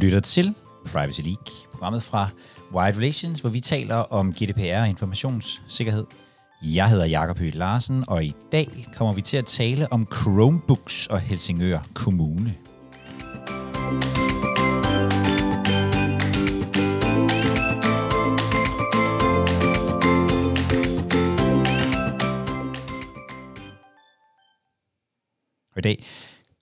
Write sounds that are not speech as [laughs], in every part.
lytter til Privacy League, programmet fra Wide Relations, hvor vi taler om GDPR og informationssikkerhed. Jeg hedder Jakob Høgh Larsen, og i dag kommer vi til at tale om Chromebooks og Helsingør Kommune. Og i dag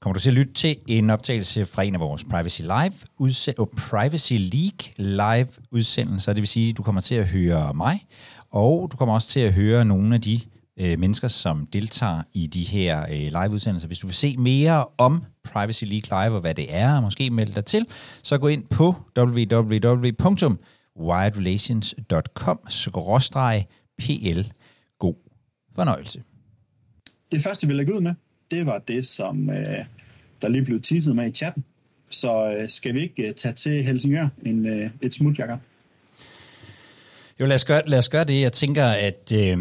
kommer du til at lytte til en optagelse fra en af vores Privacy Live udsend- og oh, Privacy League live udsendelser. Det vil sige, at du kommer til at høre mig, og du kommer også til at høre nogle af de øh, mennesker, som deltager i de her øh, live udsendelser. Hvis du vil se mere om Privacy League Live og hvad det er, og måske melde dig til, så gå ind på www.wiredrelations.com-pl. God fornøjelse. Det første, vi lægger ud med, det var det, som øh, der lige blev teaset med i chatten. Så øh, skal vi ikke øh, tage til Helsingør en, øh, et smut, Jacob? Jo, lad os gøre, lad os gøre det. Jeg tænker, at øh,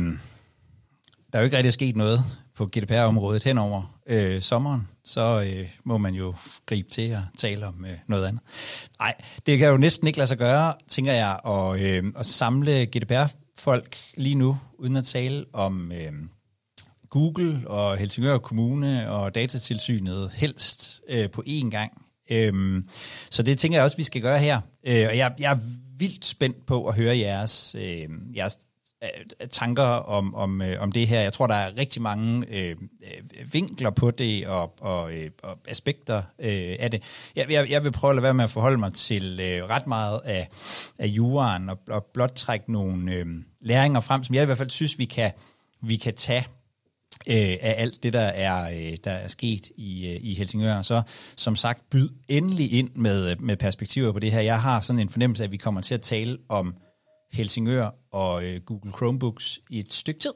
der er jo ikke rigtig sket noget på GDPR-området henover øh, sommeren, så øh, må man jo gribe til at tale om øh, noget andet. Nej, det kan jo næsten ikke lade sig gøre, tænker jeg, at, øh, at samle GDPR-folk lige nu, uden at tale om øh, Google og Helsingør Kommune og Datatilsynet helst øh, på én gang. Øhm, så det tænker jeg også, vi skal gøre her. Øh, og jeg, jeg er vildt spændt på at høre jeres, øh, jeres øh, tanker om, om, øh, om det her. Jeg tror, der er rigtig mange øh, øh, vinkler på det og, og, øh, og aspekter øh, af det. Jeg, jeg, jeg vil prøve at lade være med at forholde mig til øh, ret meget af, af juraen og, og blot trække nogle øh, læringer frem, som jeg i hvert fald synes, vi kan, vi kan tage øh, af alt det, der er, øh, der er sket i, øh, i Helsingør. Så som sagt, byd endelig ind med, øh, med perspektiver på det her. Jeg har sådan en fornemmelse af, at vi kommer til at tale om Helsingør og øh, Google Chromebooks i et stykke tid.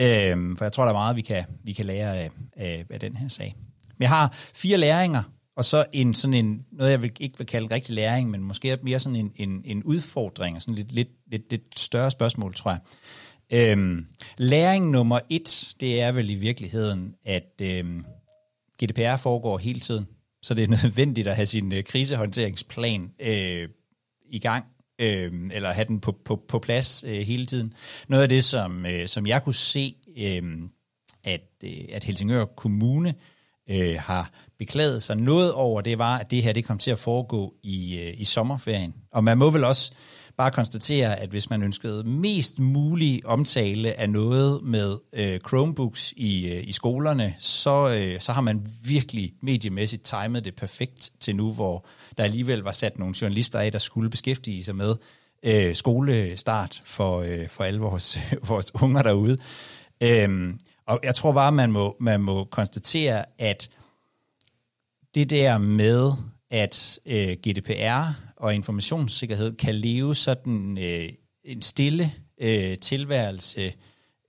Øh, for jeg tror, der er meget, vi kan, vi kan lære af, af, af den her sag. Men jeg har fire læringer, og så en sådan en, noget jeg vil, ikke vil kalde rigtig læring, men måske mere sådan en, en, en udfordring, sådan lidt, lidt, lidt, lidt større spørgsmål, tror jeg. Øhm, læring nummer et, det er vel i virkeligheden, at øhm, GDPR foregår hele tiden, så det er nødvendigt at have sin øh, krisehåndteringsplan øh, i gang, øh, eller have den på, på, på plads øh, hele tiden. Noget af det, som, øh, som jeg kunne se, øh, at, øh, at Helsingør Kommune øh, har beklaget sig noget over, det var, at det her det kom til at foregå i, øh, i sommerferien. Og man må vel også bare konstatere, at hvis man ønskede mest mulig omtale af noget med øh, Chromebooks i, øh, i skolerne, så, øh, så har man virkelig mediemæssigt timet det perfekt til nu, hvor der alligevel var sat nogle journalister af, der skulle beskæftige sig med øh, skolestart for, øh, for alle vores, [laughs] vores unger derude. Øhm, og jeg tror bare, man må, man må konstatere, at det der med, at øh, GDPR og informationssikkerhed kan leve sådan øh, en stille øh, tilværelse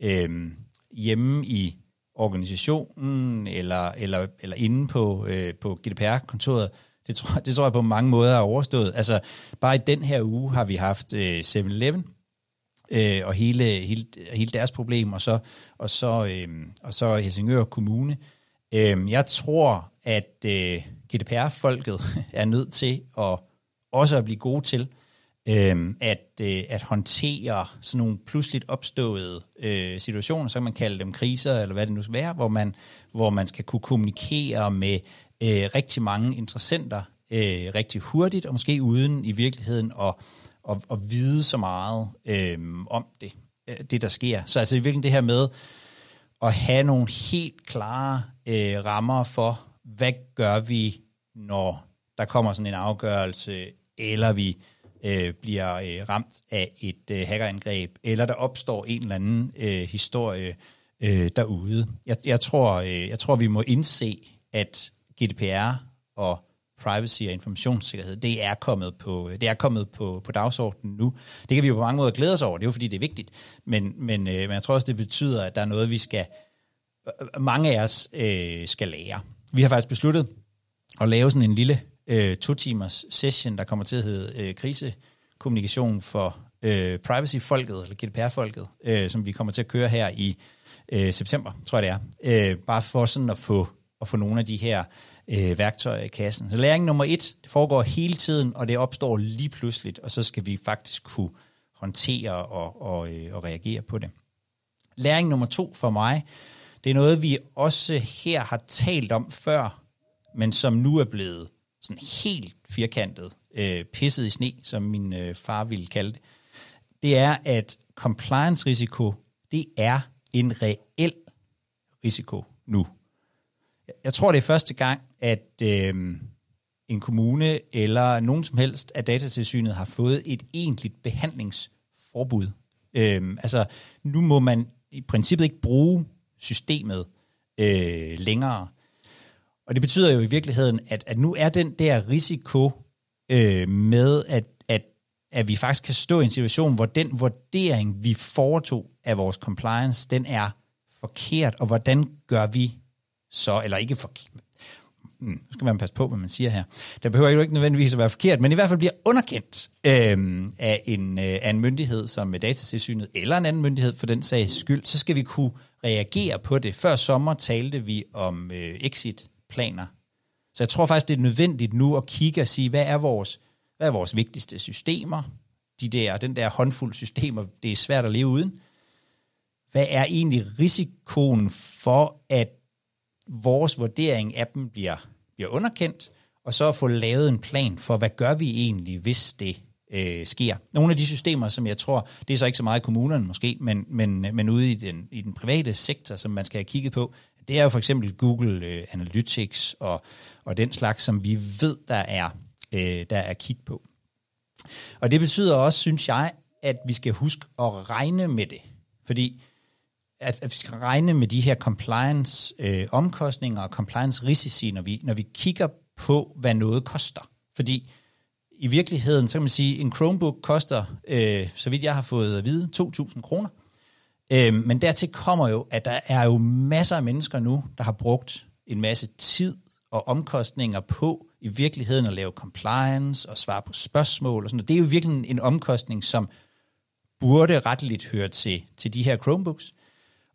øh, hjemme i organisationen eller, eller, eller inde på, øh, på GDPR-kontoret, det tror, det tror jeg på mange måder er overstået. Altså, bare i den her uge har vi haft øh, 7-Eleven, øh, og hele, hele, hele deres problem, og så, og så, øh, og så Helsingør Kommune. Øh, jeg tror, at øh, GDPR-folket [laughs] er nødt til at også at blive gode til øh, at, øh, at håndtere sådan nogle pludseligt opståede øh, situationer, så kan man kalde dem kriser, eller hvad det nu skal være, hvor man, hvor man skal kunne kommunikere med øh, rigtig mange interessenter øh, rigtig hurtigt, og måske uden i virkeligheden at, at, at vide så meget øh, om det, øh, det, der sker. Så altså i virkeligheden det her med at have nogle helt klare øh, rammer for, hvad gør vi, når der kommer sådan en afgørelse, eller vi øh, bliver øh, ramt af et øh, hackerangreb, eller der opstår en eller anden øh, historie øh, derude. Jeg, jeg, tror, øh, jeg tror, vi må indse, at GDPR og privacy og informationssikkerhed, det er kommet på, det er kommet på, på dagsordenen nu. Det kan vi jo på mange måder glæde os over, det er jo fordi, det er vigtigt, men, men, øh, men jeg tror også, det betyder, at der er noget, vi skal, mange af os øh, skal lære. Vi har faktisk besluttet at lave sådan en lille øh, to-timers session, der kommer til at hedde øh, krisekommunikation for øh, privacy-folket, eller GDPR-folket, øh, som vi kommer til at køre her i øh, september, tror jeg det er. Øh, bare for sådan at få, at få nogle af de her øh, værktøjer i kassen. Så læring nummer et, det foregår hele tiden, og det opstår lige pludseligt, og så skal vi faktisk kunne håndtere og, og, øh, og reagere på det. Læring nummer to for mig, det er noget, vi også her har talt om før, men som nu er blevet sådan helt firkantet, øh, pisset i sne, som min øh, far ville kalde det. Det er, at compliance-risiko, det er en reel risiko nu. Jeg tror, det er første gang, at øh, en kommune eller nogen som helst af datatilsynet har fået et egentligt behandlingsforbud. Øh, altså, nu må man i princippet ikke bruge systemet øh, længere. Og det betyder jo i virkeligheden, at, at nu er den der risiko øh, med, at, at, at vi faktisk kan stå i en situation, hvor den vurdering, vi foretog af vores compliance, den er forkert, og hvordan gør vi så, eller ikke forkert, hmm, nu skal man passe på, hvad man siger her. Der behøver jo ikke nødvendigvis at være forkert, men i hvert fald bliver underkendt øh, af, en, øh, af en myndighed som datatilsynet, eller en anden myndighed for den sags skyld, så skal vi kunne reagere på det. Før sommer talte vi om øh, planer. Så jeg tror faktisk, det er nødvendigt nu at kigge og sige, hvad er vores, hvad er vores vigtigste systemer? De der, den der håndfuld systemer, det er svært at leve uden. Hvad er egentlig risikoen for, at vores vurdering af dem bliver, bliver underkendt, og så at få lavet en plan for, hvad gør vi egentlig, hvis det øh, sker. Nogle af de systemer, som jeg tror, det er så ikke så meget i kommunerne måske, men, men, men ude i den, i den private sektor, som man skal have kigget på, det er jo for eksempel Google øh, Analytics og, og den slags, som vi ved, der er, øh, der er kig på. Og det betyder også, synes jeg, at vi skal huske at regne med det. Fordi at, at vi skal regne med de her compliance-omkostninger øh, og compliance-risici, når vi, når vi kigger på, hvad noget koster. Fordi i virkeligheden, så kan man sige, en Chromebook koster, øh, så vidt jeg har fået at vide, 2.000 kroner. Øh, men dertil kommer jo, at der er jo masser af mennesker nu, der har brugt en masse tid og omkostninger på i virkeligheden at lave compliance og svare på spørgsmål og sådan noget. Det er jo virkelig en omkostning, som burde retteligt høre til, til de her Chromebooks.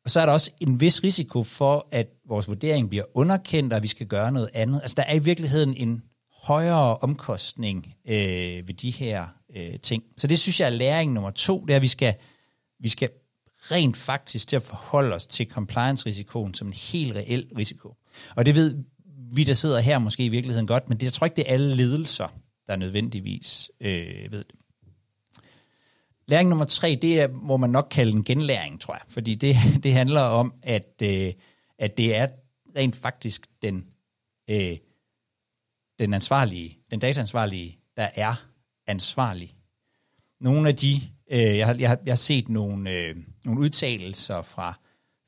Og så er der også en vis risiko for, at vores vurdering bliver underkendt, og vi skal gøre noget andet. Altså der er i virkeligheden en højere omkostning øh, ved de her øh, ting. Så det synes jeg er læring nummer to, det er, at vi skal, vi skal rent faktisk til at forholde os til compliance-risikoen som en helt reel risiko. Og det ved vi, der sidder her, måske i virkeligheden godt, men det, jeg tror ikke, det er alle ledelser, der nødvendigvis øh, ved det. Læring nummer tre, det er, må man nok kalde en genlæring, tror jeg. Fordi det, [laughs] det handler om, at, øh, at det er rent faktisk den, øh, den ansvarlige, den dataansvarlige, der er ansvarlig. Nogle af de, øh, jeg, har, jeg, har, jeg har set nogle, øh, nogle udtalelser fra,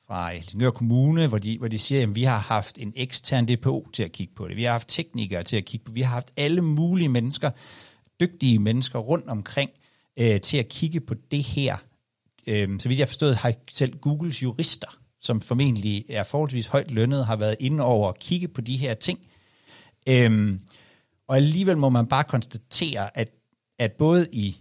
fra Helsingør Kommune, hvor de, hvor de siger, at vi har haft en ekstern DPO til at kigge på det, vi har haft teknikere til at kigge på det, vi har haft alle mulige mennesker, dygtige mennesker rundt omkring, øh, til at kigge på det her. Øh, så vidt jeg forstået, har selv Googles jurister, som formentlig er forholdsvis højt lønnet, har været inde over at kigge på de her ting. Øh, og alligevel må man bare konstatere, at, at både i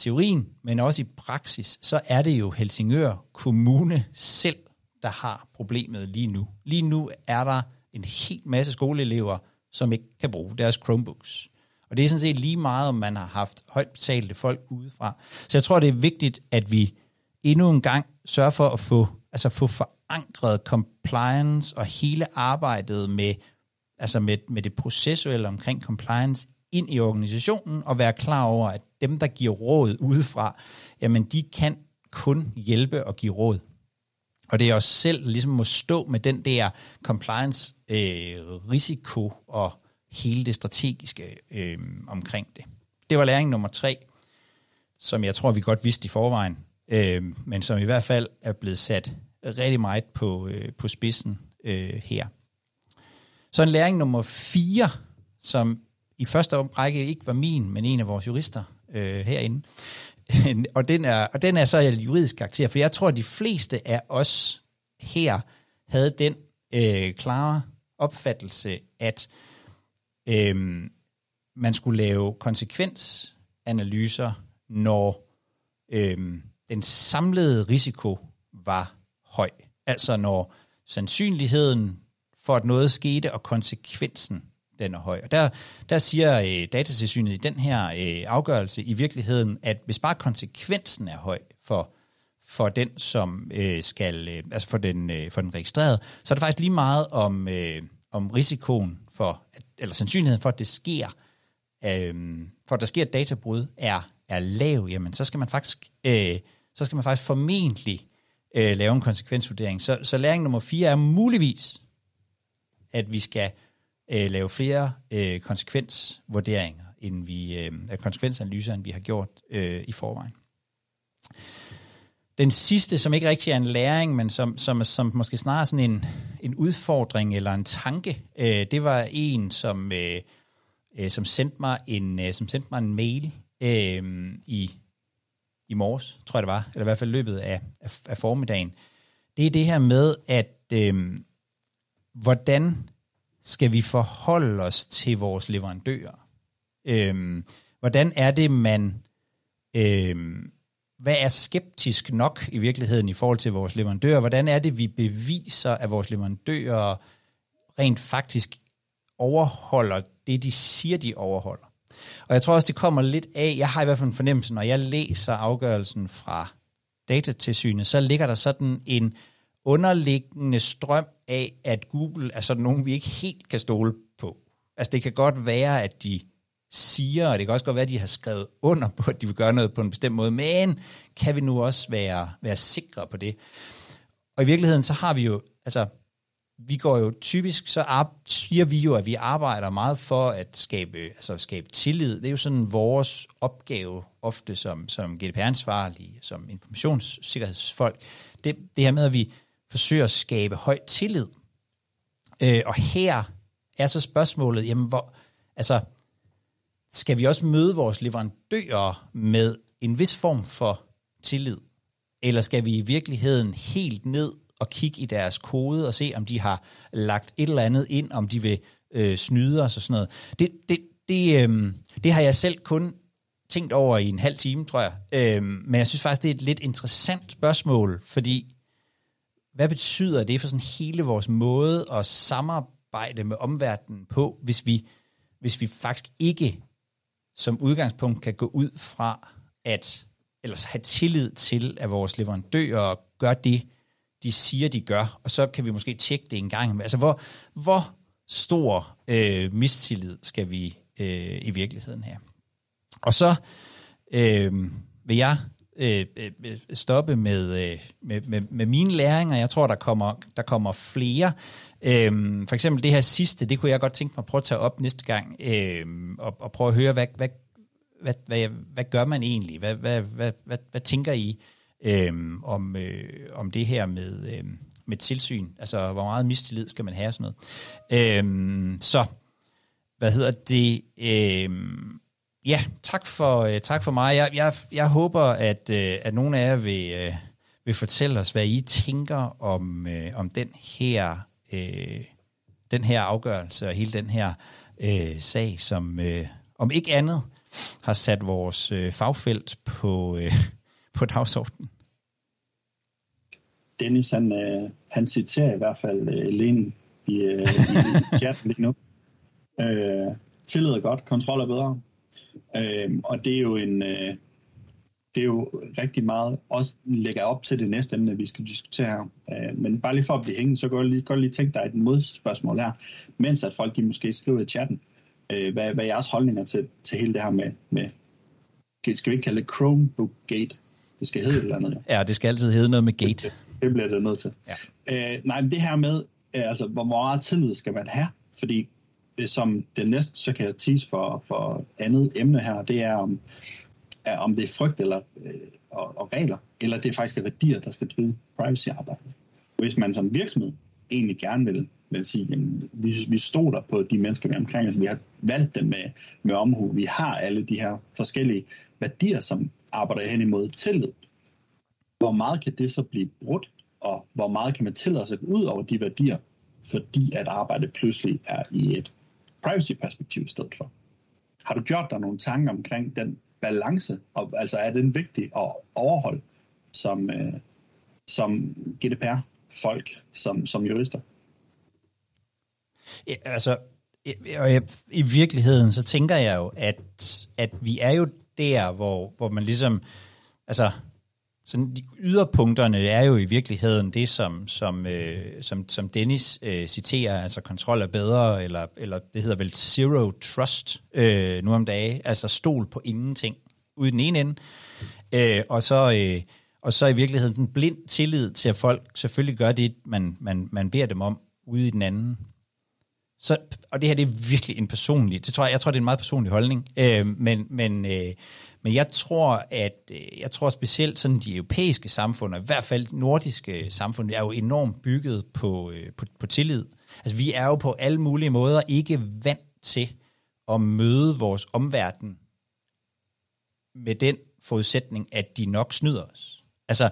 teorien, men også i praksis, så er det jo Helsingør Kommune selv, der har problemet lige nu. Lige nu er der en helt masse skoleelever, som ikke kan bruge deres Chromebooks. Og det er sådan set lige meget, om man har haft højt betalte folk udefra. Så jeg tror, det er vigtigt, at vi endnu en gang sørger for at få, altså få forankret compliance og hele arbejdet med, altså med, med det processuelle omkring compliance ind i organisationen og være klar over, at dem, der giver råd udefra, jamen de kan kun hjælpe og give råd. Og det er os selv, der ligesom må stå med den der compliance øh, risiko og hele det strategiske øh, omkring det. Det var læring nummer tre, som jeg tror, vi godt vidste i forvejen, øh, men som i hvert fald er blevet sat rigtig meget på, øh, på spidsen øh, her. Så en læring nummer fire, som i første række ikke var min, men en af vores jurister øh, herinde. [laughs] og, den er, og den er så en juridisk karakter, for jeg tror, at de fleste af os her havde den øh, klare opfattelse, at øh, man skulle lave konsekvensanalyser, når øh, den samlede risiko var høj. Altså når sandsynligheden for, at noget skete, og konsekvensen den er høj. Og der, der siger øh, datatilsynet i den her øh, afgørelse i virkeligheden, at hvis bare konsekvensen er høj for, for den, som øh, skal, øh, altså for den, øh, for den registrerede, så er det faktisk lige meget om, øh, om risikoen for, at, eller sandsynligheden for, at det sker, øh, for at der sker et databrud, er, er lav, jamen så skal man faktisk, øh, så skal man faktisk formentlig øh, lave en konsekvensvurdering. Så, så læring nummer fire er muligvis, at vi skal øh, lave flere øh, konsekvensvurderinger, end vi, øh, konsekvensanalyser, end vi har gjort øh, i forvejen. Den sidste, som ikke rigtig er en læring, men som, som, som måske snarere sådan en, en udfordring eller en tanke, øh, det var en, som, øh, øh, som, sendte mig en, øh, som sendte mig en mail øh, i, i morges, tror jeg det var, eller i hvert fald løbet af, af, af formiddagen. Det er det her med, at øh, hvordan skal vi forholde os til vores leverandører? Øhm, hvordan er det, man... Øhm, hvad er skeptisk nok i virkeligheden i forhold til vores leverandører? Hvordan er det, vi beviser, at vores leverandører rent faktisk overholder det, de siger, de overholder? Og jeg tror også, det kommer lidt af, jeg har i hvert fald en fornemmelse, når jeg læser afgørelsen fra datatilsynet, så ligger der sådan en underliggende strøm af, at Google er sådan nogen, vi ikke helt kan stole på. Altså det kan godt være, at de siger, og det kan også godt være, at de har skrevet under på, at de vil gøre noget på en bestemt måde, men kan vi nu også være, være sikre på det? Og i virkeligheden, så har vi jo, altså, vi går jo typisk, så siger vi jo, at vi arbejder meget for at skabe, altså skabe tillid. Det er jo sådan vores opgave ofte som, som GDPR-ansvarlige, som informationssikkerhedsfolk. Det, det her med, at vi forsøger at skabe høj tillid. Øh, og her er så spørgsmålet, jamen hvor, altså, skal vi også møde vores leverandører med en vis form for tillid? Eller skal vi i virkeligheden helt ned og kigge i deres kode og se, om de har lagt et eller andet ind, om de vil øh, snyde os og sådan noget? Det, det, det, øh, det har jeg selv kun tænkt over i en halv time, tror jeg. Øh, men jeg synes faktisk, det er et lidt interessant spørgsmål, fordi hvad betyder det for sådan hele vores måde at samarbejde med omverdenen på, hvis vi, hvis vi faktisk ikke som udgangspunkt kan gå ud fra, at eller have tillid til, at vores leverandører gør det, de siger, de gør, og så kan vi måske tjekke det en gang. Altså, hvor, hvor stor øh, mistillid skal vi øh, i virkeligheden have? Og så øh, vil jeg Øh, øh, øh, stoppe med, øh, med, med, med mine læringer. Jeg tror, der kommer, der kommer flere. Øhm, for eksempel det her sidste, det kunne jeg godt tænke mig at prøve at tage op næste gang, øh, og, og prøve at høre, hvad, hvad, hvad, hvad, hvad gør man egentlig? Hvad, hvad, hvad, hvad, hvad tænker I øh, om, øh, om det her med, øh, med tilsyn? Altså, hvor meget mistillid skal man have sådan noget? Øh, så, hvad hedder det? Øh, Ja, tak for, uh, tak for mig. Jeg, jeg, jeg håber, at, uh, at nogle af jer vil, uh, vil fortælle os, hvad I tænker om, uh, om den her uh, den her afgørelse og hele den her uh, sag, som uh, om ikke andet har sat vores uh, fagfelt på, uh, [laughs] på dagsordenen. Dennis, han, uh, han citerer i hvert fald uh, Lene i, uh, i [laughs] chatten lige nu. Uh, tillid er godt, kontrol er bedre. Øh, og det er jo en... Øh, det er jo rigtig meget, også lægger op til det næste emne, vi skal diskutere her. Øh, men bare lige for at blive hængende, så kan jeg lige, godt lige tænke dig et modspørgsmål her, mens at folk de måske skriver i chatten, øh, hvad, hvad er jeres holdninger til, til hele det her med, med, skal vi ikke kalde det Chromebook Gate? Det skal hedde et eller andet. Ja, det skal altid hedde noget med Gate. Det, det bliver det nødt til. Ja. Øh, nej, men det her med, øh, altså, hvor meget tillid skal man have? Fordi som det næste, så kan jeg tease for, for andet emne her, det er om, er, om det er frygt eller, øh, og, og regler, eller det er faktisk er værdier, der skal drive privacy-arbejdet. Hvis man som virksomhed egentlig gerne vil, vil sige, at vi, vi stoler på de mennesker, vi er omkring os, vi har valgt dem med, med omhu, vi har alle de her forskellige værdier, som arbejder hen imod tillid. Hvor meget kan det så blive brudt, og hvor meget kan man tillade sig ud over de værdier, fordi at arbejdet pludselig er i et privacy-perspektiv i stedet for. Har du gjort dig nogle tanker omkring den balance, og altså er den vigtig at overholde som, øh, som GDPR-folk, som, som jurister? Ja, altså, og jeg, i virkeligheden, så tænker jeg jo, at, at vi er jo der, hvor, hvor man ligesom, altså, sådan de yderpunkterne er jo i virkeligheden det, som, som, øh, som, som Dennis øh, citerer, altså kontrol er bedre, eller, eller det hedder vel zero trust øh, nu om dagen, altså stol på ingenting ude i den ene ende, øh, og, så, øh, og så i virkeligheden den blind tillid til, at folk selvfølgelig gør det, man, man, man beder dem om ude i den anden. Så, og det her det er virkelig en personlig, det tror jeg, jeg tror, det er en meget personlig holdning, øh, men, men, øh, men jeg tror, at øh, jeg tror specielt sådan de europæiske samfund, og i hvert fald nordiske samfund, er jo enormt bygget på, øh, på, på tillid. Altså vi er jo på alle mulige måder ikke vant til at møde vores omverden med den forudsætning, at de nok snyder os. Altså,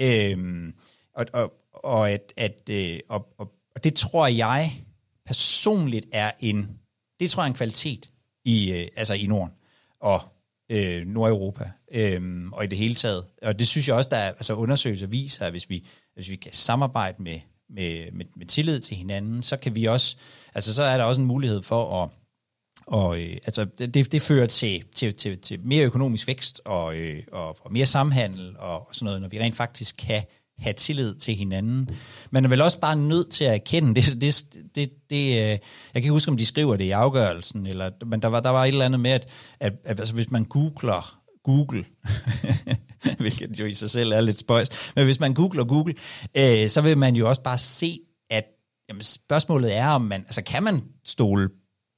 øhm, og, og, og, at, at, øh, og, og, og det tror jeg personligt er en, det tror jeg er en kvalitet i, øh, altså i Norden og øh, Nordeuropa øh, og i det hele taget. Og det synes jeg også, der er altså undersøgelser viser, at hvis vi, hvis vi kan samarbejde med, med, med, med tillid til hinanden, så kan vi også, altså så er der også en mulighed for at og øh, altså, det, det fører til, til, til, til mere økonomisk vækst og, øh, og, og mere samhandel og, og sådan noget, når vi rent faktisk kan have tillid til hinanden. Man er vel også bare nødt til at erkende, det, det, det, det, øh, jeg kan ikke huske, om de skriver det i afgørelsen, eller, men der var, der var et eller andet med, at, at, at altså, hvis man googler Google, [laughs] hvilket jo i sig selv er lidt spøjs, men hvis man googler Google, øh, så vil man jo også bare se, at jamen, spørgsmålet er, om man, altså kan man stole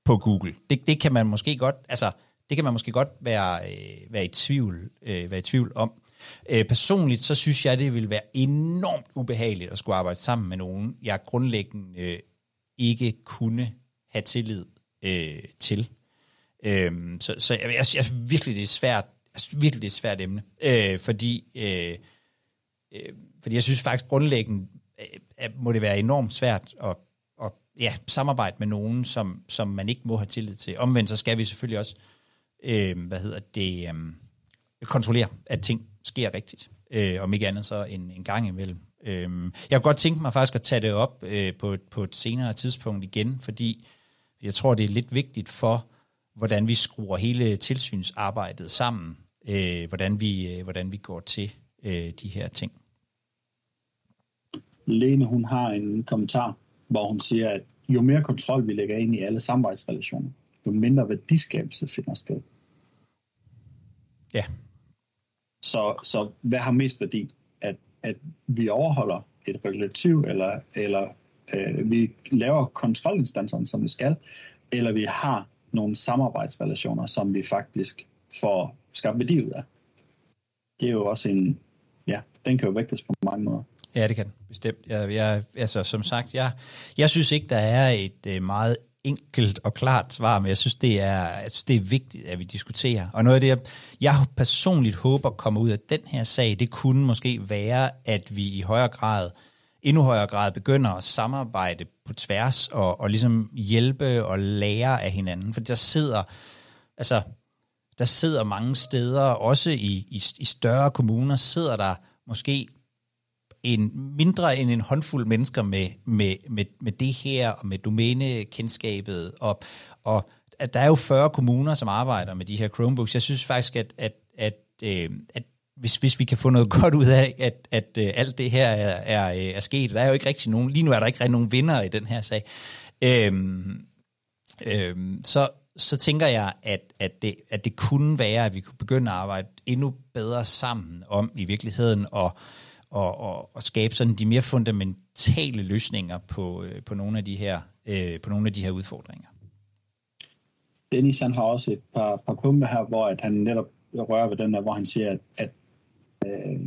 på Google? Det, det kan man måske godt, altså det kan man måske godt være, øh, være, i, tvivl, øh, være i tvivl om. Øh, personligt, så synes jeg, det vil være enormt ubehageligt at skulle arbejde sammen med nogen, jeg grundlæggende øh, ikke kunne have tillid øh, til. Øh, så så jeg, jeg, jeg virkelig, det er svært, jeg synes virkelig, det er et svært emne, øh, fordi, øh, øh, fordi jeg synes faktisk grundlæggende, øh, må det være enormt svært at, at ja, samarbejde med nogen, som, som man ikke må have tillid til. Omvendt så skal vi selvfølgelig også, øh, hvad hedder det, øh, kontrollere, at ting sker rigtigt. Øh, om ikke andet så en, en gang imellem. Øh, jeg kunne godt tænke mig faktisk at tage det op øh, på, på et senere tidspunkt igen, fordi jeg tror, det er lidt vigtigt for, hvordan vi skruer hele tilsynsarbejdet sammen, øh, hvordan, vi, øh, hvordan vi går til øh, de her ting. Lene, hun har en kommentar, hvor hun siger, at jo mere kontrol vi lægger ind i alle samarbejdsrelationer, jo mindre værdiskabelse finder sted. Ja, så, så hvad har mest værdi? At, at vi overholder et regulativ, eller, eller øh, vi laver kontrolinstanserne, som vi skal, eller vi har nogle samarbejdsrelationer, som vi faktisk får skabt værdi ud af. Det er jo også en, ja, den kan jo vægtes på mange måder. Ja, det kan bestemt. Jeg, jeg, altså, som sagt, jeg, jeg synes ikke, der er et øh, meget enkelt og klart svar, men jeg synes, det er, jeg synes, det er vigtigt, at vi diskuterer. Og noget af det, jeg, jeg personligt håber kommer ud af den her sag, det kunne måske være, at vi i højere grad, endnu højere grad begynder at samarbejde på tværs og, og ligesom hjælpe og lære af hinanden. For der sidder, altså, der sidder mange steder, også i, i, i større kommuner, sidder der måske en mindre end en håndfuld mennesker med, med, med, med det her, og med domænekendskabet, og, og at der er jo 40 kommuner, som arbejder med de her Chromebooks. Jeg synes faktisk, at, at, at, øh, at hvis, hvis vi kan få noget [laughs] godt ud af, at, at øh, alt det her er, er, øh, er sket, der er jo ikke rigtig nogen, lige nu er der ikke rigtig nogen vinder i den her sag, øhm, øhm, så, så tænker jeg, at, at, det, at det kunne være, at vi kunne begynde at arbejde endnu bedre sammen om i virkeligheden og og, og, og skabe sådan de mere fundamentale løsninger på, øh, på nogle af de her øh, på nogle af de her udfordringer. Dennis han har også et par, par punkter her, hvor at han netop rører ved den der, hvor han siger, at, at, øh,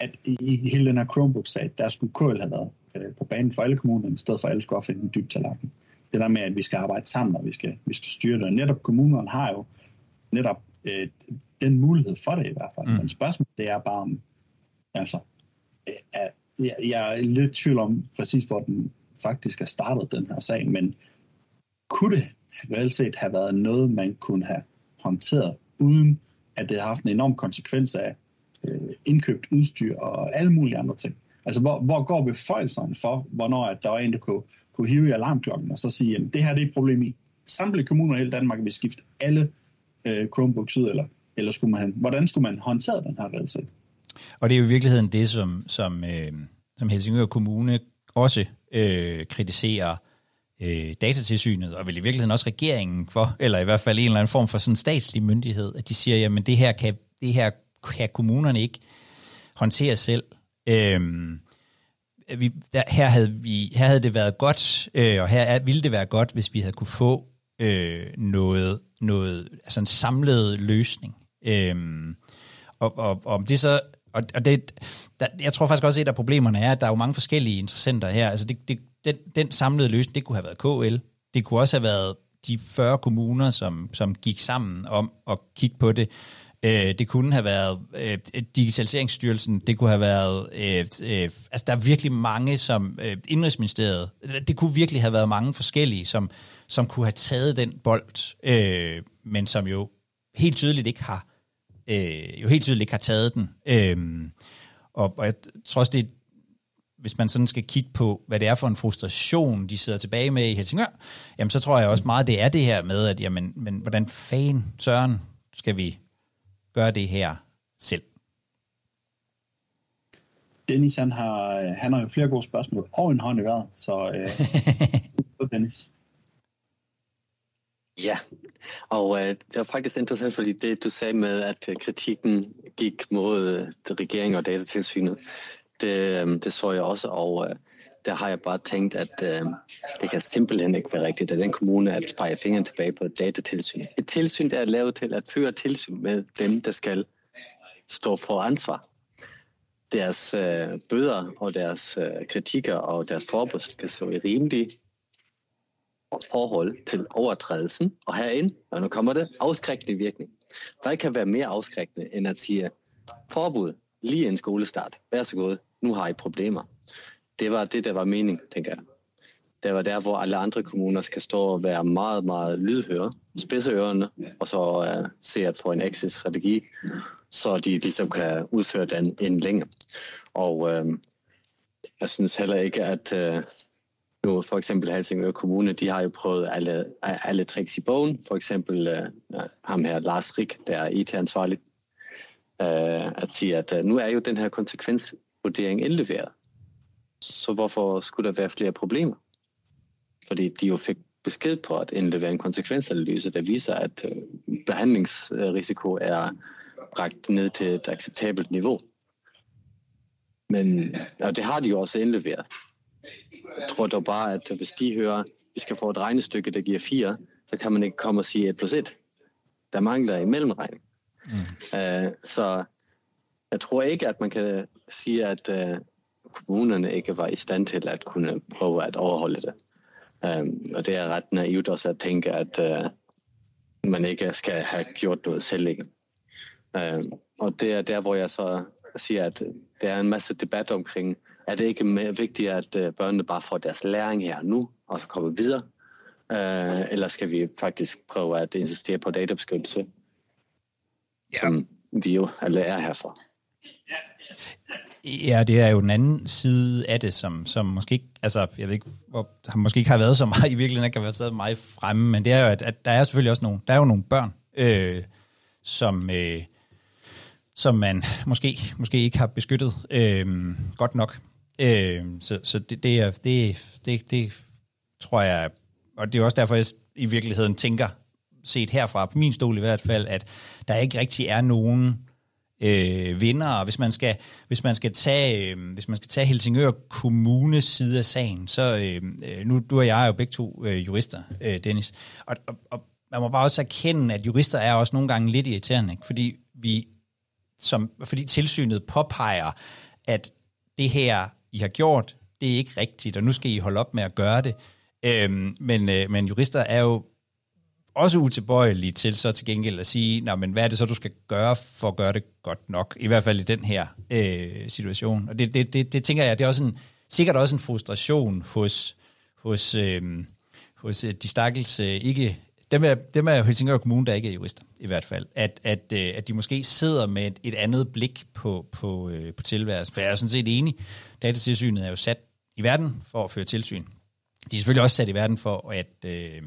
at i hele den her Chromebook-sag, der skulle KL have været øh, på banen for alle kommunerne, i stedet for at alle skulle opfinde en dyb tallerken. Det der med, at vi skal arbejde sammen, og vi skal, vi skal styre det. Og netop kommunerne har jo netop øh, den mulighed for det i hvert fald. Mm. Men spørgsmålet det er bare om, altså, jeg, jeg er lidt i tvivl om præcis, hvor den faktisk er startet, den her sag, men kunne det reelt set have været noget, man kunne have håndteret, uden at det har haft en enorm konsekvens af øh, indkøbt udstyr og alle mulige andre ting. Altså, hvor, hvor går beføjelserne for, hvornår at der var en, der kunne, kunne hive i alarmklokken og så sige, at det her det er et problem i? samtlige kommuner i hele Danmark vil skifte alle øh, Chromebooks ud, eller, eller skulle man, hvordan skulle man håndtere den her realitet? Og det er jo i virkeligheden det, som, som, øh, som Helsingør Kommune også øh, kritiserer øh, datatilsynet, og vel i virkeligheden også regeringen for, eller i hvert fald en eller anden form for sådan statslig myndighed, at de siger, jamen det her kan, det her kan kommunerne ikke håndtere selv. Øh, vi, der, her, havde vi, her havde det været godt, øh, og her er, ville det være godt, hvis vi havde kunne få øh, noget, noget, altså en samlet løsning. Øh, og, og, og det så, og, og det, der, jeg tror faktisk også, at et af problemerne er, at der er jo mange forskellige interessenter her. Altså det, det, den, den samlede løsning, det kunne have været KL. Det kunne også have været de 40 kommuner, som, som gik sammen om at kigge på det. Øh, det kunne have været øh, Digitaliseringsstyrelsen, det kunne have været, øh, øh, altså der er virkelig mange som øh, Indrigsministeriet, det kunne virkelig have været mange forskellige, som, som kunne have taget den bold, øh, men som jo helt tydeligt ikke har, øh, jo helt tydeligt ikke har taget den. Øh, og, og jeg tror også, det, hvis man sådan skal kigge på, hvad det er for en frustration, de sidder tilbage med i Helsingør, jamen så tror jeg også meget, det er det her med, at jamen, men hvordan fan, søren, skal vi gøre det her selv? Dennis, han har, han har jo flere gode spørgsmål og en hånd i vejret, så øh, [laughs] Dennis. Ja, og øh, det var faktisk interessant, fordi det du sagde med, at øh, kritikken gik mod øh, regeringen og datatilsynet, det, øh, det så jeg også, og øh, der har jeg bare tænkt, at øh, det kan simpelthen ikke være rigtigt, at den kommune at pege fingeren tilbage på et datatilsyn. Et tilsyn, der er lavet til at føre tilsyn med dem, der skal stå for ansvar. Deres øh, bøder og deres øh, kritikker og deres forbud skal så i rimelige forhold til overtrædelsen, og herind, og nu kommer det, afskrækkende virkning. Hvad kan være mere afskrækkende, end at sige forbud lige en skolestart, vær så god, nu har I problemer. Det var det, der var mening, tænker jeg. Det var der, hvor alle andre kommuner skal stå og være meget, meget lydhøre, spidse ørerne, og så uh, se at få en exit-strategi, så de ligesom kan udføre den en længere. Og uh, jeg synes heller ikke, at uh, nu for eksempel Helsingør Kommune, de har jo prøvet alle, alle tricks i bogen. For eksempel uh, ham her, Lars Rik, der er IT-ansvarlig, uh, at sige, at uh, nu er jo den her konsekvensvurdering indleveret. Så hvorfor skulle der være flere problemer? Fordi de jo fik besked på at indlevere en konsekvensanalyse, der viser, at uh, behandlingsrisiko er bragt ned til et acceptabelt niveau. Men og det har de jo også indleveret. Jeg tror dog bare, at hvis de hører, at vi skal få et regnestykke, der giver 4, så kan man ikke komme og sige 1 plus 1. Der mangler i mellemregning. Mm. Uh, så jeg tror ikke, at man kan sige, at uh, kommunerne ikke var i stand til at kunne prøve at overholde det. Um, og det er ret naivt også at tænke, at uh, man ikke skal have gjort noget selv. Ikke? Um, og det er der, hvor jeg så siger, at der er en masse debat omkring, er det ikke mere vigtigt, at uh, børnene bare får deres læring her nu, og så kommer videre? Uh, eller skal vi faktisk prøve at insistere på databeskyttelse, ja. som vi jo alle er her for? Ja, det er jo den anden side af det, som, som måske ikke, altså jeg ved ikke, hvor, har måske ikke har været så meget, [laughs] i virkeligheden ikke har været så meget fremme, men det er jo, at, at der er selvfølgelig også nogle, der er jo nogle børn, øh, som, øh, som man måske, måske ikke har beskyttet øh, godt nok. Øh, så så det, det, er, det, det, det tror jeg, og det er også derfor, jeg i virkeligheden tænker, set herfra, på min stol i hvert fald, at der ikke rigtig er nogen øh, vinder. Hvis man skal, hvis man skal tage, øh, hvis man skal tage Helsingør Kommunes side af sagen, så øh, øh, nu du og jeg er jo begge to øh, jurister, øh, Dennis, og, og, og man må bare også erkende, at jurister er også nogle gange lidt irriterende, ikke? fordi vi som, fordi tilsynet påpeger, at det her, I har gjort, det er ikke rigtigt, og nu skal I holde op med at gøre det. Øhm, men, øh, men jurister er jo også utilbøjelige til så til gengæld at sige, Nå, men hvad er det så, du skal gøre for at gøre det godt nok, i hvert fald i den her øh, situation. Og det, det, det, det tænker jeg, det er også en, sikkert også en frustration hos, hos, øhm, øh, hos de stakkels øh, ikke, dem er, dem er Helsingør Kommune, der ikke er jurister, i hvert fald, at, at, øh, at de måske sidder med et, et andet blik på, på, øh, på tilværelsen. For jeg er sådan set enig, datatilsynet er jo sat i verden for at føre tilsyn. De er selvfølgelig også sat i verden for at... Øh,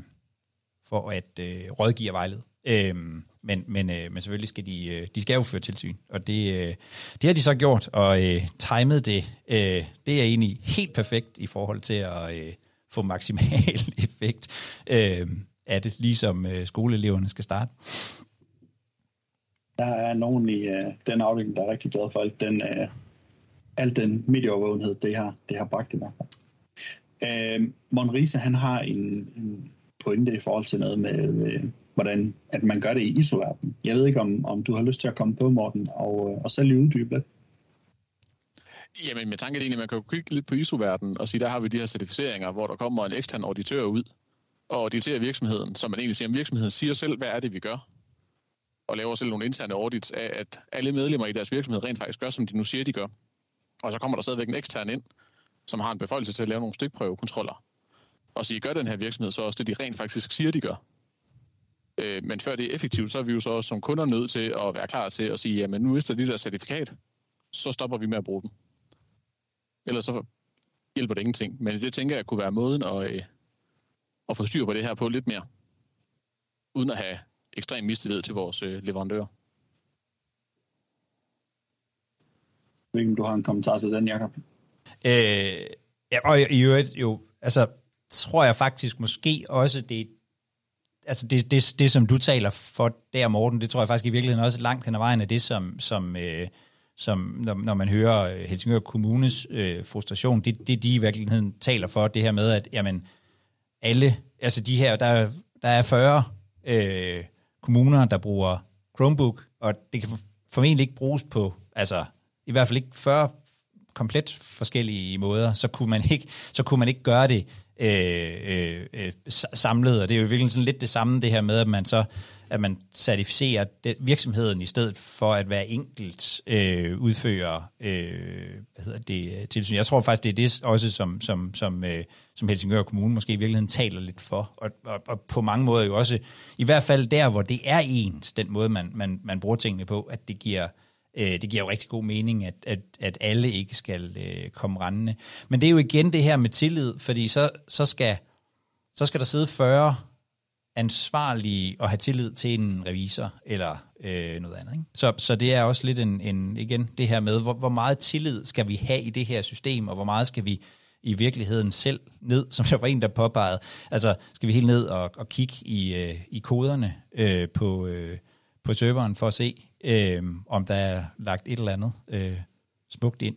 for at øh, rådgive og vejlede. Øhm, men, men, øh, men selvfølgelig skal de, øh, de skal jo føre tilsyn, og det, øh, det har de så gjort, og øh, timet det, øh, det er egentlig helt perfekt i forhold til at øh, få maksimal [laughs] effekt øh, af det, ligesom øh, skoleeleverne skal starte. Der er nogen i uh, den afdeling, der er rigtig glad for alt den, uh, alt den medieovervågenhed, det har, det har bragt i hvert fald. Uh, Monrise, han har en, en pointe i forhold til noget med, uh, hvordan at man gør det i ISO-verden. Jeg ved ikke, om, om du har lyst til at komme på, Morten, og, uh, og selv uddybe lidt. Jamen, med tanke egentlig, man kan jo kigge lidt på ISO-verdenen og sige, der har vi de her certificeringer, hvor der kommer en ekstern auditør ud og auditerer virksomheden, som man egentlig siger, at virksomheden siger selv, hvad er det, vi gør? Og laver selv nogle interne audits af, at alle medlemmer i deres virksomhed rent faktisk gør, som de nu siger, de gør. Og så kommer der stadigvæk en ekstern ind, som har en beføjelse til at lave nogle stikprøvekontroller. Og sige, gør den her virksomhed så også det, de rent faktisk siger, de gør? Øh, men før det er effektivt, så er vi jo så også som kunder nødt til at være klar til at sige, jamen nu mister de der certifikat, så stopper vi med at bruge dem. Ellers så hjælper det ingenting. Men det tænker jeg kunne være måden at, øh, at få styr på det her på lidt mere. Uden at have ekstrem mistillid til vores øh, leverandører. Hvilken du har en kommentar til den, Jacob? Øh, ja, og i øvrigt jo, altså tror jeg faktisk måske også, det altså det, det, det, som du taler for der, Morten, det tror jeg faktisk i virkeligheden også langt hen ad vejen af det, som, som, øh, som når, når man hører Helsingør Kommunes øh, frustration, det, det de i virkeligheden taler for, det her med, at jamen, alle, altså de her, der, der er 40 øh, kommuner, der bruger Chromebook, og det kan formentlig ikke bruges på, altså i hvert fald ikke 40 komplet forskellige måder, så kunne man ikke, så kunne man ikke gøre det øh, øh, øh samlet, og det er jo virkelig sådan lidt det samme, det her med, at man så at man certificerer det, virksomheden i stedet for at være enkelt øh, udfører øh, hvad hedder det, øh, tilsyn. Jeg tror faktisk, det er det også, som, som, som, øh, som Helsingør Kommune måske i virkeligheden taler lidt for, og, og, og på mange måder jo også, i hvert fald der, hvor det er ens, den måde, man, man, man bruger tingene på, at det giver øh, det giver jo rigtig god mening, at, at, at alle ikke skal øh, komme rendende. Men det er jo igen det her med tillid, fordi så, så, skal, så skal der sidde 40 ansvarlige og have tillid til en revisor eller øh, noget andet. Ikke? Så, så det er også lidt en, en igen det her med, hvor, hvor meget tillid skal vi have i det her system, og hvor meget skal vi i virkeligheden selv ned, [laughs] som der var en, der påpegede. Altså, skal vi helt ned og, og kigge i, øh, i koderne øh, på, øh, på serveren for at se, øh, om der er lagt et eller andet øh, smukt ind.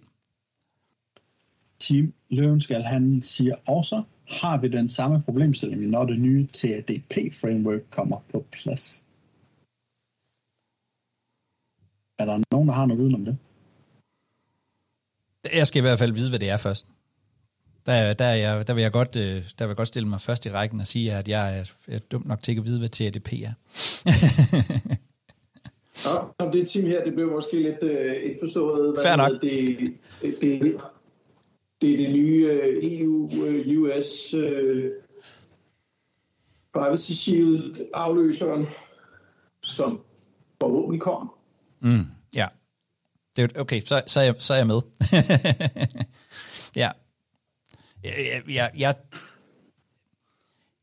Tim Løvenskal, han siger også, har vi den samme problemstilling, når det nye TADP-framework kommer på plads? Er der nogen, der har noget viden om det? Jeg skal i hvert fald vide, hvad det er først. Der, der, er jeg, der, vil jeg godt, øh, der vil jeg godt stille mig først i rækken og sige, at jeg er, er dum nok til at vide, hvad TADP er. Nå, det team her, det blev måske lidt uh, ikke forstået. Fair nok. Det, det, det, det er det nye øh, EU-US øh, øh, Privacy Shield afløseren, som forhåbentlig kommer. Mm, ja. Det er, okay, så, så, er jeg, så er jeg med. [laughs] ja. Jeg, jeg, jeg,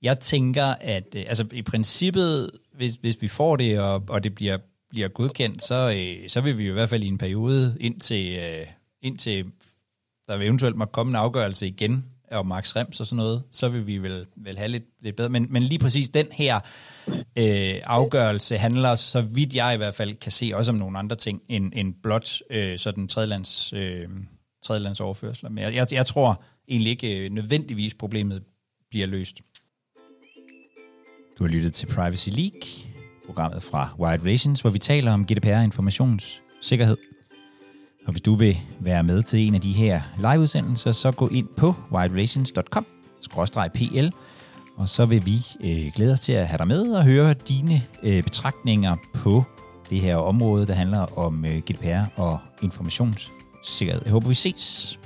jeg tænker, at altså, i princippet, hvis, hvis vi får det, og, og det bliver, bliver godkendt, så, så vil vi jo i hvert fald i en periode, indtil, indtil der vil eventuelt må komme en afgørelse igen og Max Rems og sådan noget, så vil vi vel, vel have lidt, lidt bedre. Men, men lige præcis den her øh, afgørelse handler, så vidt jeg i hvert fald kan se, også om nogle andre ting, end, end blot øh, sådan tredjelands, øh, tredjelands overførsler. Men jeg, jeg, jeg tror egentlig ikke øh, nødvendigvis problemet bliver løst. Du har lyttet til Privacy League, programmet fra Wired Relations, hvor vi taler om GDPR-informationssikkerhed. Og hvis du vil være med til en af de her liveudsendelser, så gå ind på widerelations.com-pl, og så vil vi øh, glæde os til at have dig med og høre dine øh, betragtninger på det her område, der handler om øh, GDPR og informationssikkerhed. Jeg håber, vi ses.